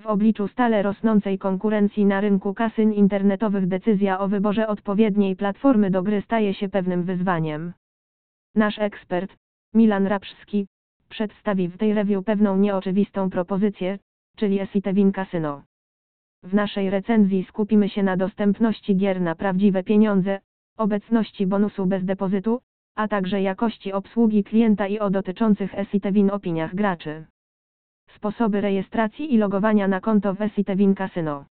W obliczu stale rosnącej konkurencji na rynku kasyn internetowych decyzja o wyborze odpowiedniej platformy do gry staje się pewnym wyzwaniem. Nasz ekspert, Milan Rapszski, przedstawi w tej review pewną nieoczywistą propozycję, czyli Esitewin Casino. W naszej recenzji skupimy się na dostępności gier na prawdziwe pieniądze, obecności bonusu bez depozytu, a także jakości obsługi klienta i o dotyczących Esitewin opiniach graczy. Sposoby rejestracji i logowania na konto w Esitewin Casino.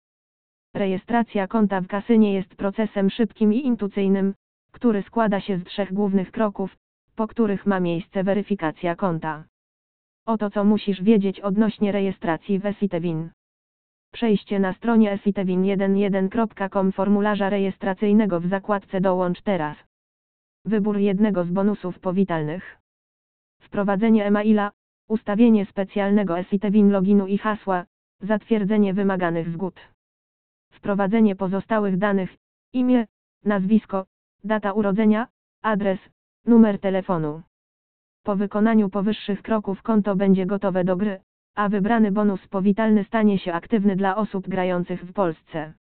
Rejestracja konta w kasynie jest procesem szybkim i intuicyjnym, który składa się z trzech głównych kroków, po których ma miejsce weryfikacja konta. Oto co musisz wiedzieć odnośnie rejestracji w Esitewin. Przejście na stronie esitewin11.com formularza rejestracyjnego w zakładce Dołącz teraz. Wybór jednego z bonusów powitalnych. Wprowadzenie e-maila, ustawienie specjalnego Esitewin loginu i hasła, zatwierdzenie wymaganych zgód. Wprowadzenie pozostałych danych, imię, nazwisko, data urodzenia, adres, numer telefonu. Po wykonaniu powyższych kroków konto będzie gotowe do gry, a wybrany bonus powitalny stanie się aktywny dla osób grających w Polsce.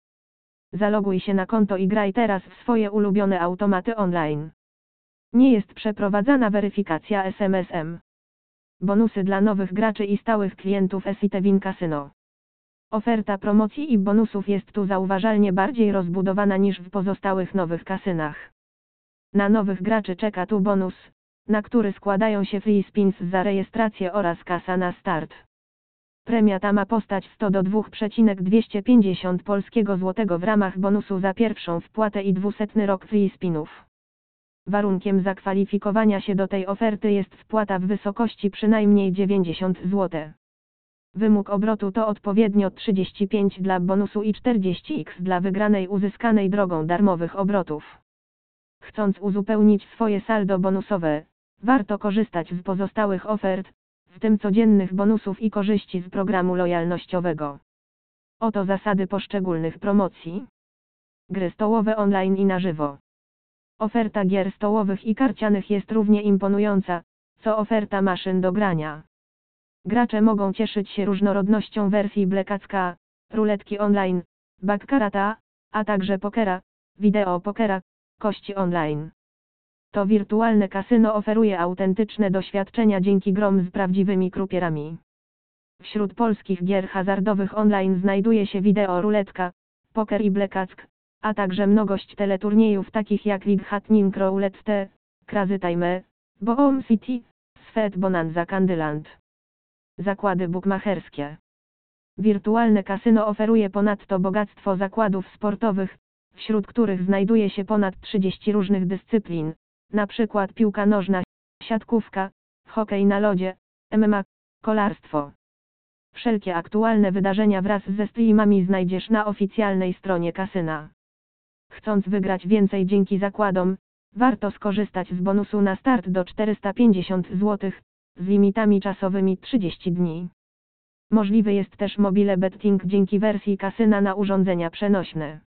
Zaloguj się na konto i graj teraz w swoje ulubione automaty online. Nie jest przeprowadzana weryfikacja SMSM. Bonusy dla nowych graczy i stałych klientów Esitewin Casino. Oferta promocji i bonusów jest tu zauważalnie bardziej rozbudowana niż w pozostałych nowych kasynach. Na nowych graczy czeka tu bonus, na który składają się free spins za rejestrację oraz kasa na start. Premia ta ma postać 100 do 2,250 polskiego złotego w ramach bonusu za pierwszą wpłatę i 200 rok free spinów. Warunkiem zakwalifikowania się do tej oferty jest wpłata w wysokości przynajmniej 90 zł. Wymóg obrotu to odpowiednio 35 dla bonusu i 40x dla wygranej uzyskanej drogą darmowych obrotów. Chcąc uzupełnić swoje saldo bonusowe, warto korzystać z pozostałych ofert, w tym codziennych bonusów i korzyści z programu lojalnościowego. Oto zasady poszczególnych promocji. Gry stołowe online i na żywo. Oferta gier stołowych i karcianych jest równie imponująca, co oferta maszyn do grania. Gracze mogą cieszyć się różnorodnością wersji blekacka, ruletki online, bakkarata, a także pokera, wideo pokera, kości online. To wirtualne kasyno oferuje autentyczne doświadczenia dzięki grom z prawdziwymi krupierami. Wśród polskich gier hazardowych online znajduje się wideo ruletka, poker i blekack, a także mnogość teleturniejów takich jak League Hatning Roulette, Crazy Time, Boom City, Sfet Bonanza Candyland. Zakłady bukmacherskie. Wirtualne kasyno oferuje ponadto bogactwo zakładów sportowych, wśród których znajduje się ponad 30 różnych dyscyplin, np. piłka nożna, siatkówka, hokej na lodzie, MMA, kolarstwo. Wszelkie aktualne wydarzenia wraz ze streamami znajdziesz na oficjalnej stronie kasyna. Chcąc wygrać więcej dzięki zakładom, warto skorzystać z bonusu na start do 450 zł, z limitami czasowymi 30 dni. Możliwy jest też mobile betting dzięki wersji kasyna na urządzenia przenośne.